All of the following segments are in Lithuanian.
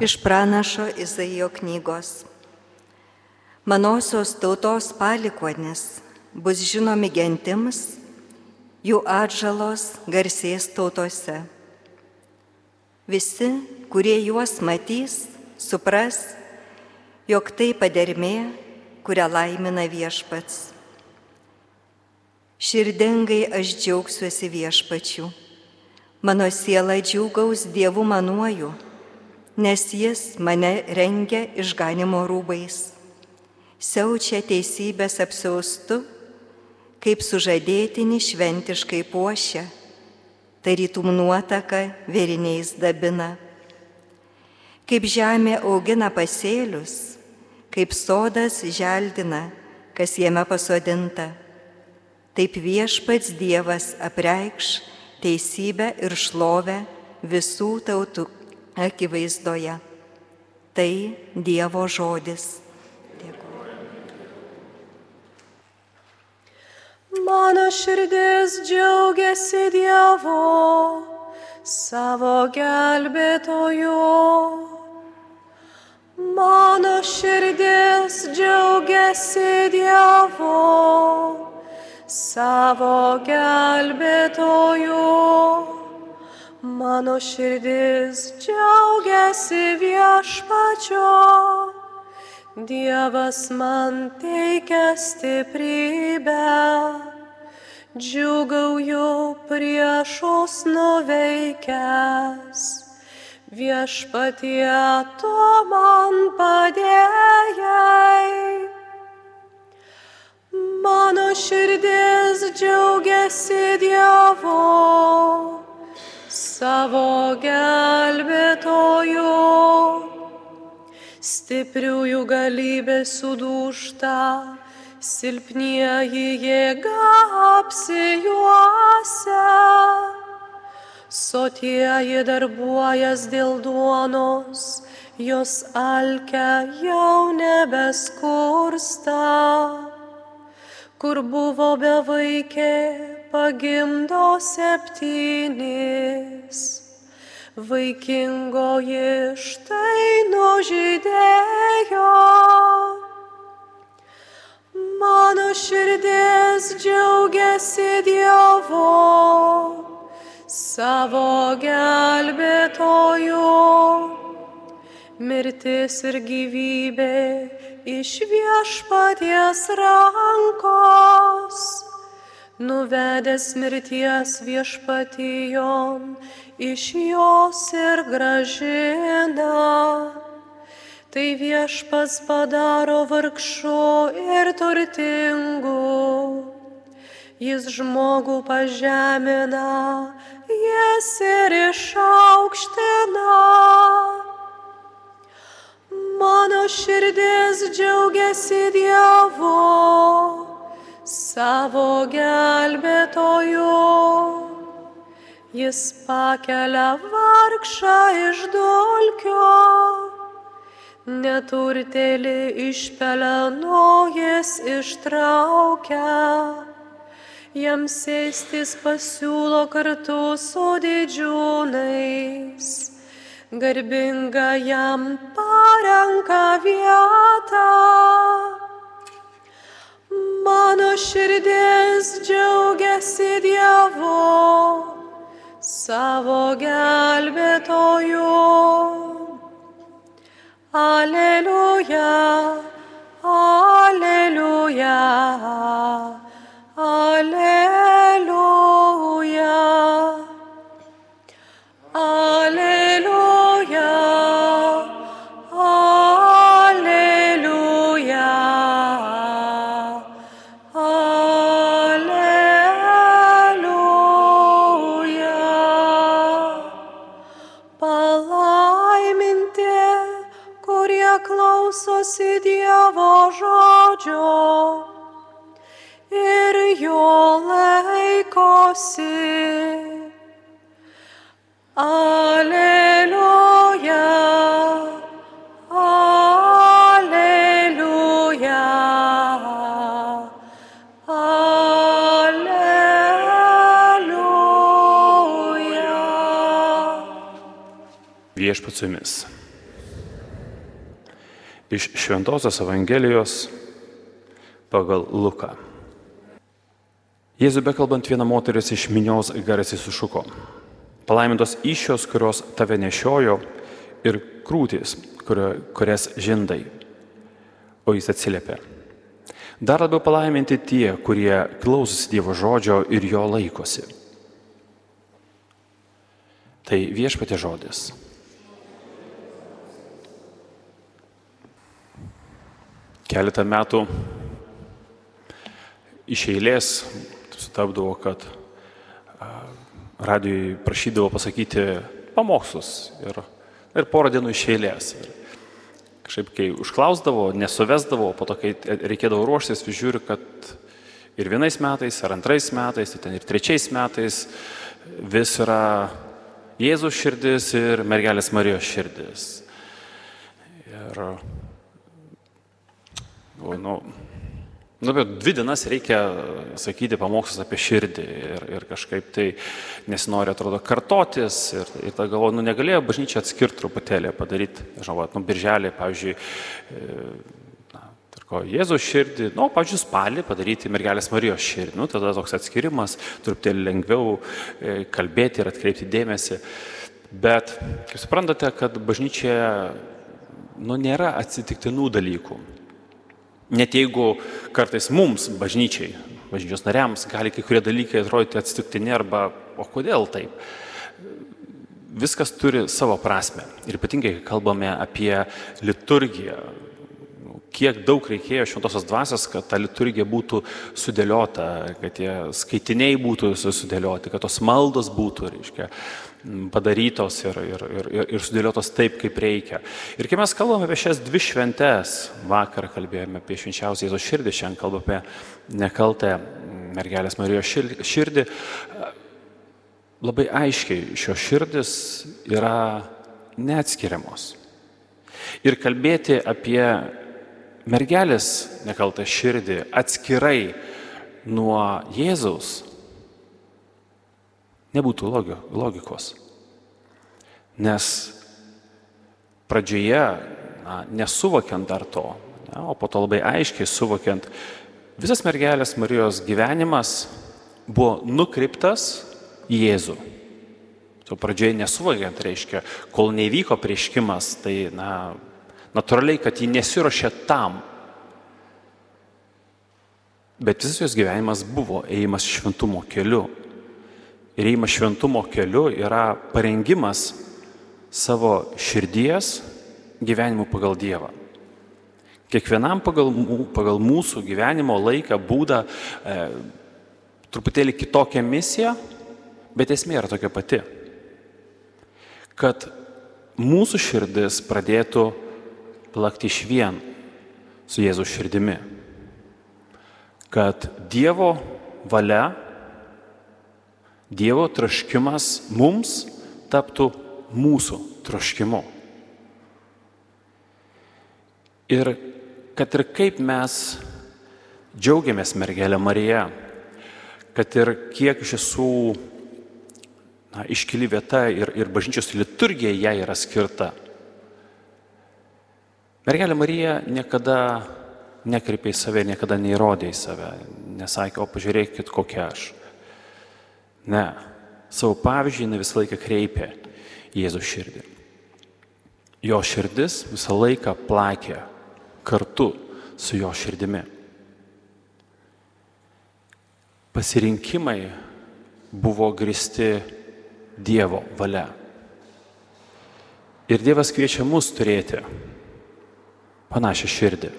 Iš pranašo Izaijo knygos. Manosios tautos palikonis bus žinomi gentims, jų atžalos garsės tautose. Visi, kurie juos matys, supras, jog tai padermė, kurią laimina viešpats. Širdingai aš džiaugsiuosi viešpačiu. Mano siela džiaugaus Dievu manuoju nes jis mane rengia išganimo rūbais. Siaučia teisybės apsiaustu, kaip sužadėtinį šventiškai puošia, tarytum nuotaka vėriniais dabina. Kaip žemė augina pasėlius, kaip sodas želdina, kas jame pasodinta, taip viešpats Dievas apreikš teisybę ir šlovę visų tautų akivaizdoje. Tai Dievo žodis. Mano širdis džiaugiasi Dievu, savo gelbėtoju. Mano širdis džiaugiasi Dievu, savo gelbėtoju. Mano širdis džiaugiasi viešpačio, Dievas man teikia stiprybę, džiugauju priešus nuveikęs, viešpatie to man padėjai. Mano širdis džiaugiasi Dievu savo gelbėtoju. Stipriųjų galybė sudūšta, silpnieji jėga apsijuose. Sotieji darbuojas dėl duonos, jos alkia jau nebeskursta kur buvo bevaikė, pagimdo septynis. Vaikingoji štai nužydėjo. Mano širdis džiaugiasi Dievu, savo gelbėtoju. Mirtis ir gyvybė iš viešpaties rankos, nuvedęs mirties viešpatijon, iš jos ir gražina. Tai viešpas padaro vargšų ir turtingų, jis žmogų pažemina, jas ir išaukština. Mano širdis džiaugiasi Dievu, savo gelbėtoju. Jis pakelia vargšą iš dolkio, neturtėlį iš pelenojas ištraukia. Jam sėstis pasiūlo kartu su didžiūnais garbinga jam parenka vietą. Mano širdis džiaugiasi Dievu, savo gelbėtoju. Aleliuja, aleliuja, aleliuja. Viešpats su jumis. iš Šventojios Evangelijos pagal Luką. Jėzų bekalbant viena moteris iš minios garsiai sušuko. Palaimintos iššios, kurios tave nešiojo ir krūtis, kurio, kurias žindai. O jis atsiliepė. Dar labiau palaiminti tie, kurie klausosi Dievo žodžio ir jo laikosi. Tai viešpatė žodis. Keletą metų iš eilės sutapdavo, kad radijui prašydavo pasakyti pamokslus ir, ir porą dienų iš eilės. Ir kažkaip, kai užklausdavo, nesuvesdavo, po to, kai reikėdavo ruoštis, žiūriu, kad ir vienais metais, ar antrais metais, tai ten ir trečiais metais vis yra Jėzus širdis ir mergelės Marijos širdis. Ir O, nu, nu, bet dvi dienas reikia sakyti pamokslus apie širdį ir, ir kažkaip tai nesinori, atrodo, kartotis ir, ir tada galvoju, nu negalėjo bažnyčia atskirti truputėlį, padaryti, žinau, nu, birželį, pavyzdžiui, e, na, tarko, Jėzaus širdį, nu, pavyzdžiui, spalį padaryti mergelės Marijos širdį, nu, tada toks atskirimas, truputėlį lengviau e, kalbėti ir atkreipti dėmesį. Bet, kaip suprantate, kad bažnyčia, nu, nėra atsitiktinų dalykų. Net jeigu kartais mums, bažnyčiai, bažnyčios nariams, gali kai kurie dalykai atrodyti atsitiktini arba, o kodėl taip? Viskas turi savo prasme. Ir ypatingai, kai kalbame apie liturgiją, kiek daug reikėjo šventosios dvasios, kad ta liturgija būtų sudėliota, kad tie skaitiniai būtų sudėlioti, kad tos maldos būtų, reiškia, padarytos ir, ir, ir, ir sudėliotos taip, kaip reikia. Ir kai mes kalbame apie šias dvi šventes, vakar kalbėjome apie švenčiausią Jėzos širdį, šiandien kalbame apie nekaltę mergelės Marijos širdį, labai aiškiai šios širdis yra neatskiriamos. Ir kalbėti apie mergelės nekaltą širdį atskirai nuo Jėzaus nebūtų logikos. Nes pradžioje, na, nesuvokiant dar to, na, o po to labai aiškiai suvokiant, visas mergelės Marijos gyvenimas buvo nukreiptas į Jėzų. Tuo pradžioje nesuvokiant reiškia, kol nevyko prieškimas, tai, na, natūraliai, kad ji nesiuošė tam. Bet visas jos gyvenimas buvo ėjimas šventumo keliu ir ėjimas šventumo keliu yra parengimas savo širdies gyvenimu pagal Dievą. Kiekvienam pagal, pagal mūsų gyvenimo laiką, būdą, e, truputėlį kitokią misiją, bet esmė yra tokia pati. Kad mūsų širdis pradėtų plakti iš vien su Jėzaus širdimi. Kad Dievo valia Dievo troškimas mums taptų mūsų troškimu. Ir kad ir kaip mes džiaugiamės mergelę Mariją, kad ir kiek iš tiesų iškili vieta ir, ir bažnyčios liturgija jai yra skirta. Mergelė Marija niekada nekreipė į save, niekada neįrodė į save, nesakė, o pažiūrėkit, kokia aš. Ne, savo pavyzdžių jinai visą laiką kreipė Jėzų širdį. Jo širdis visą laiką plakė kartu su jo širdimi. Pasirinkimai buvo gristi Dievo valia. Ir Dievas kviečia mus turėti panašią širdį.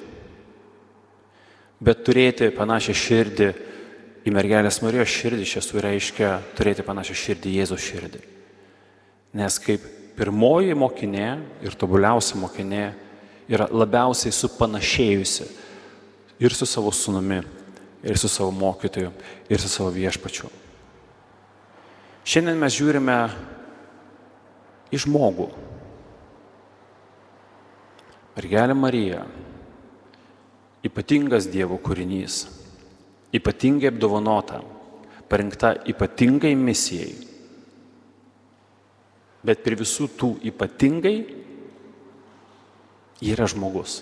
Bet turėti panašią širdį į mergelės Marijos širdį iš tiesų reiškia turėti panašią širdį Jėzų širdį. Nes kaip pirmoji mokinė ir tobuliausia mokinė yra labiausiai supanašėjusi ir su savo sunumi, ir su savo mokytoju, ir su savo viešpačiu. Šiandien mes žiūrime į žmogų. Mergelė Marija, ypatingas Dievo kūrinys ypatingai apdovanota, parinkta ypatingai misijai. Bet prie visų tų ypatingai yra žmogus.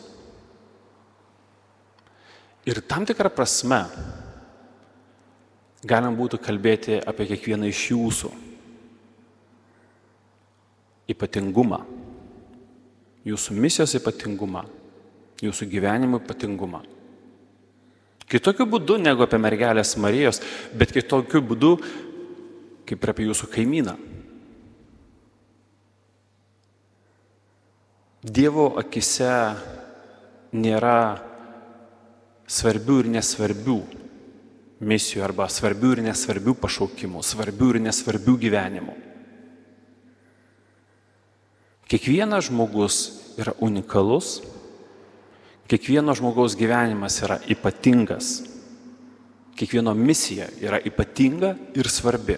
Ir tam tikrą prasme galim būtų kalbėti apie kiekvieną iš jūsų ypatingumą, jūsų misijos ypatingumą, jūsų gyvenimo ypatingumą. Kitokiu būdu negu apie mergelės Marijos, bet kitokiu būdu kaip ir apie jūsų kaimyną. Dievo akise nėra svarbių ir nesvarbių misijų arba svarbių ir nesvarbių pašaukimų, svarbių ir nesvarbių gyvenimų. Kiekvienas žmogus yra unikalus, kiekvieno žmogaus gyvenimas yra ypatingas, kiekvieno misija yra ypatinga ir svarbi.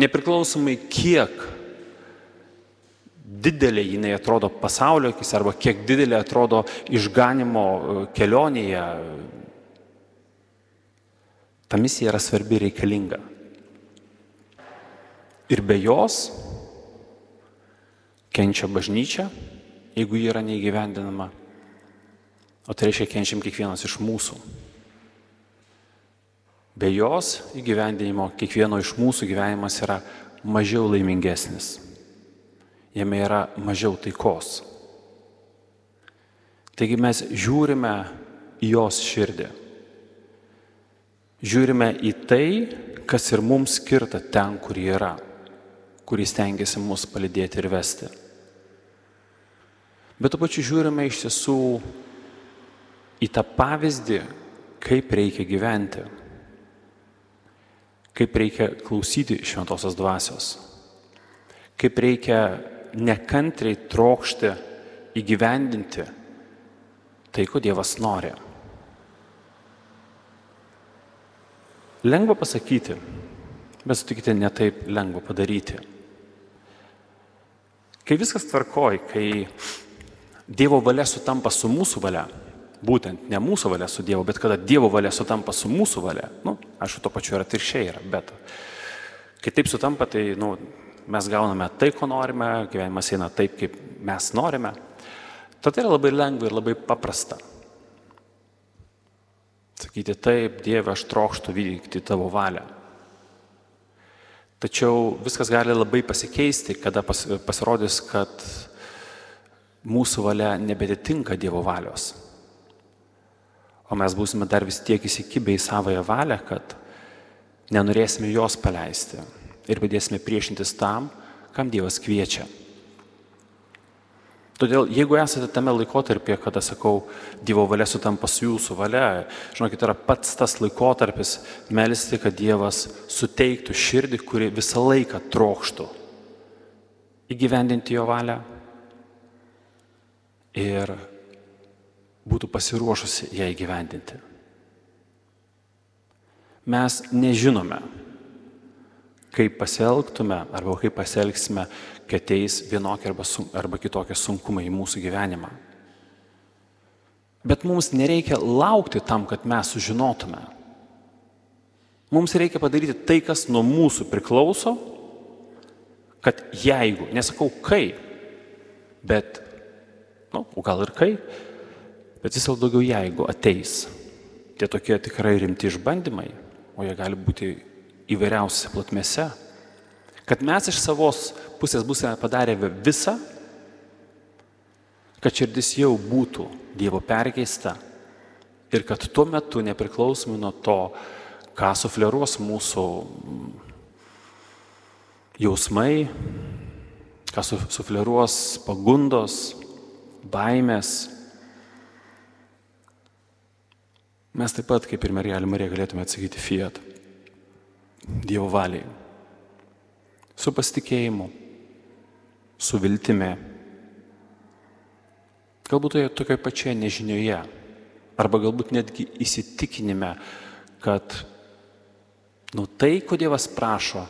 Nepriklausomai kiek didelė jinai atrodo pasaulio akis arba kiek didelė atrodo išganimo e, kelionėje, ta misija yra svarbi reikalinga. Ir be jos kenčia bažnyčia, jeigu ji yra neįgyvendinama, o tai reiškia kenčiam kiekvienas iš mūsų. Be jos įgyvendinimo kiekvieno iš mūsų gyvenimas yra mažiau laimingesnis. Jame yra mažiau taikos. Taigi mes žiūrime į jos širdį. Žiūrime į tai, kas ir mums skirta ten, kur ji yra, kuris tengiasi mus palidėti ir vesti. Bet to pačiu žiūrime iš tiesų į tą pavyzdį, kaip reikia gyventi, kaip reikia klausyti šventosios dvasios, kaip reikia nekantriai trokšti įgyvendinti tai, ko Dievas nori. Lengva pasakyti, bet sutikite, netaip lengva padaryti. Kai viskas tvarkoj, kai Dievo valia sutampa su mūsų valia. Būtent ne mūsų valia su Dievu, bet kada Dievo valia sutampa su mūsų valia. Nu, aišku, to pačiu yra atvirkščiai yra, bet kai taip sutampa, tai nu, mes gauname tai, ko norime, gyvenimas eina taip, kaip mes norime. Tada yra labai lengva ir labai paprasta. Sakyti taip, Dieve, aš trokštų vykdyti tavo valią. Tačiau viskas gali labai pasikeisti, kada pas, pasirodys, kad mūsų valia nebetitinka Dievo valios. O mes būsime dar vis tiek įsikibę į savoją valią, kad nenorėsime jos paleisti ir pradėsime priešintis tam, kam Dievas kviečia. Todėl, jeigu esate tame laikotarpyje, kada sakau, Dievo valia sutampa su jūsų valia, žinokit, yra pats tas laikotarpis melisti, kad Dievas suteiktų širdį, kuri visą laiką trokštų įgyvendinti jo valią ir būtų pasiruošusi ją įgyvendinti. Mes nežinome, kaip pasielgtume arba kaip pasielgsime, kai ateis vienokie arba, arba kitokie sunkumai į mūsų gyvenimą. Bet mums nereikia laukti tam, kad mes sužinotume. Mums reikia padaryti tai, kas nuo mūsų priklauso, kad jeigu, nesakau kaip, bet Nu, o gal ir kai, bet vis dėlto daugiau jeigu ateis tie tokie tikrai rimti išbandymai, o jie gali būti įvairiausiose platmėse, kad mes iš savos pusės būsime padarę visą, kad širdis jau būtų Dievo perkeista ir kad tuo metu nepriklausomai nuo to, ką sufleruos mūsų jausmai, ką sufleruos pagundos, baimės. Mes taip pat, kaip ir mergelė Marija, galėtume atsakyti fiat. Dievo valiai. Su pasitikėjimu, su viltime. Galbūt toje tokioje pačioje nežinioje, arba galbūt netgi įsitikinime, kad nu, tai, ko Dievas prašo,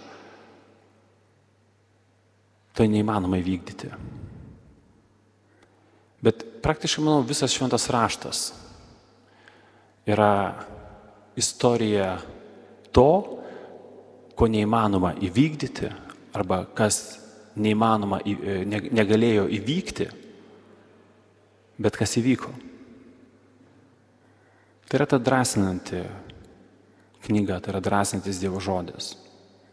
tai neįmanoma įvykdyti. Bet praktiškai, manau, visas šventas raštas yra istorija to, ko neįmanoma įvykdyti arba kas neįmanoma, e, negalėjo įvykti, bet kas įvyko. Tai yra ta drąsinanti knyga, tai yra drąsinantis Dievo žodis.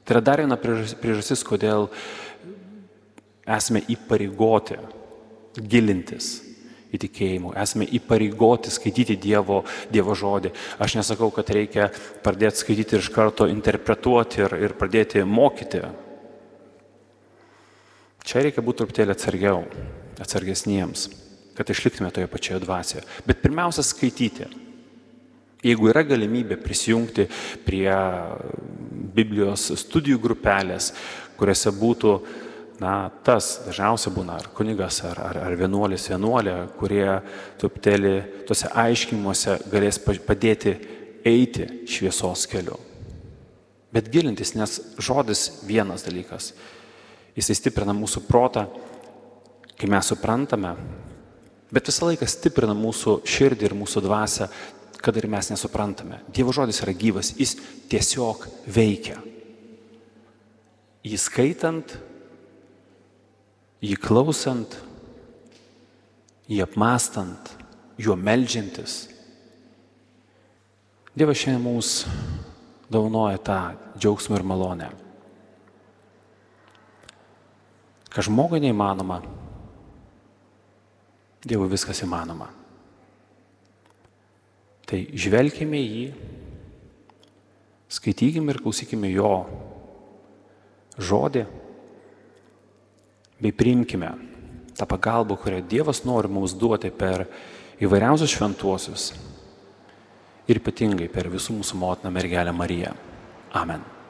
Tai yra dar viena priežastis, kodėl esame įpareigoti gilintis į tikėjimą, esame įpareigoti skaityti Dievo, Dievo žodį. Aš nesakau, kad reikia pradėti skaityti ir iš karto interpretuoti ir, ir pradėti mokyti. Čia reikia būti truputėlį atsargiau, atsargesniems, kad išliktume toje pačioje dvasioje. Bet pirmiausia, skaityti. Jeigu yra galimybė prisijungti prie Biblijos studijų grupelės, kuriuose būtų na, tas dažniausiai būna ar kunigas, ar, ar, ar vienuolis, vienuolė, kurie truputėlį tuose aiškimuose galės padėti eiti šviesos keliu. Bet gilintis, nes žodis vienas dalykas. Jisai stiprina mūsų protą, kai mes suprantame, bet visą laiką stiprina mūsų širdį ir mūsų dvasę, kad ir mes nesuprantame. Dievo žodis yra gyvas, jis tiesiog veikia. Įskaitant jį klausant, jį apmastant, juo melžiantis. Dievas šiandien mums daunoja tą džiaugsmą ir malonę. Ką žmogui neįmanoma, Dievui viskas įmanoma. Tai žvelgime į jį, skaitykime ir klausykime jo žodį bei priimkime tą pagalbą, kurią Dievas nori mums duoti per įvairiausius šventuosius ir ypatingai per visų mūsų motiną mergelę Mariją. Amen.